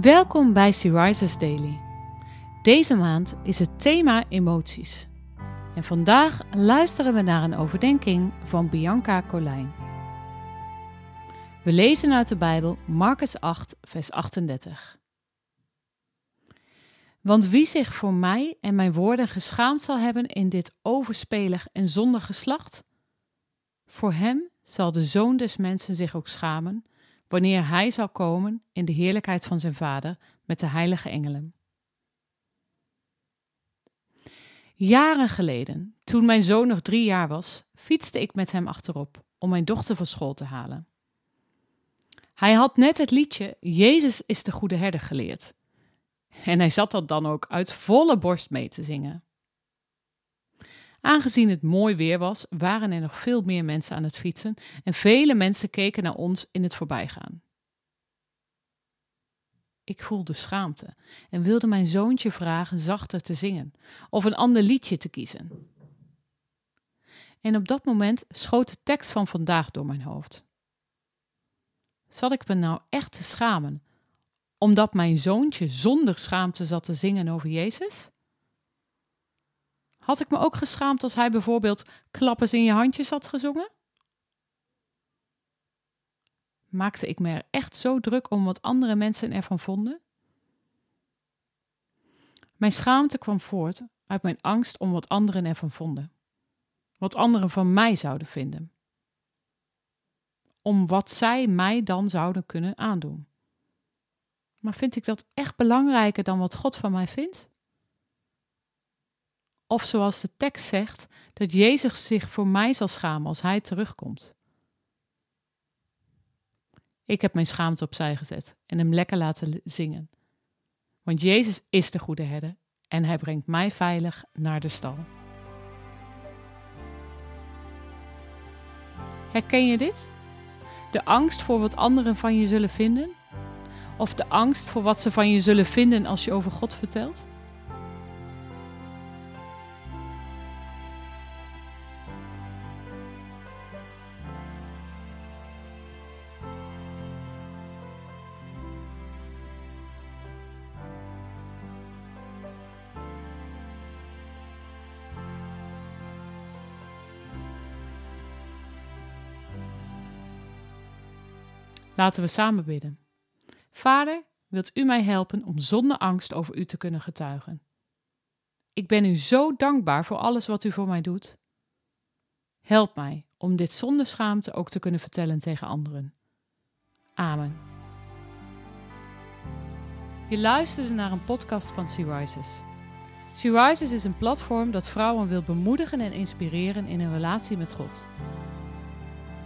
Welkom bij Rises Daily. Deze maand is het thema emoties. En vandaag luisteren we naar een overdenking van Bianca Colijn. We lezen uit de Bijbel Marcus 8, vers 38. Want wie zich voor mij en mijn woorden geschaamd zal hebben in dit overspelig en zondig geslacht, voor hem zal de zoon des mensen zich ook schamen wanneer hij zal komen in de heerlijkheid van zijn Vader met de heilige engelen. Jaren geleden, toen mijn zoon nog drie jaar was, fietste ik met hem achterop om mijn dochter van school te halen. Hij had net het liedje Jezus is de goede herder geleerd. En hij zat dat dan ook uit volle borst mee te zingen. Aangezien het mooi weer was, waren er nog veel meer mensen aan het fietsen en vele mensen keken naar ons in het voorbijgaan. Ik voelde schaamte en wilde mijn zoontje vragen zachter te zingen of een ander liedje te kiezen. En op dat moment schoot de tekst van vandaag door mijn hoofd. Zat ik me nou echt te schamen omdat mijn zoontje zonder schaamte zat te zingen over Jezus? Had ik me ook geschaamd als hij bijvoorbeeld klappers in je handjes had gezongen? Maakte ik me er echt zo druk om wat andere mensen ervan vonden? Mijn schaamte kwam voort uit mijn angst om wat anderen ervan vonden. Wat anderen van mij zouden vinden. Om wat zij mij dan zouden kunnen aandoen. Maar vind ik dat echt belangrijker dan wat God van mij vindt? Of zoals de tekst zegt, dat Jezus zich voor mij zal schamen als hij terugkomt. Ik heb mijn schaamte opzij gezet en hem lekker laten zingen. Want Jezus is de goede herder en hij brengt mij veilig naar de stal. Herken je dit? De angst voor wat anderen van je zullen vinden? Of de angst voor wat ze van je zullen vinden als je over God vertelt? Laten we samen bidden. Vader, wilt u mij helpen om zonder angst over u te kunnen getuigen? Ik ben u zo dankbaar voor alles wat u voor mij doet. Help mij om dit zonder schaamte ook te kunnen vertellen tegen anderen. Amen. Je luisterde naar een podcast van Sea Rises. Sea Rises is een platform dat vrouwen wil bemoedigen en inspireren in een relatie met God.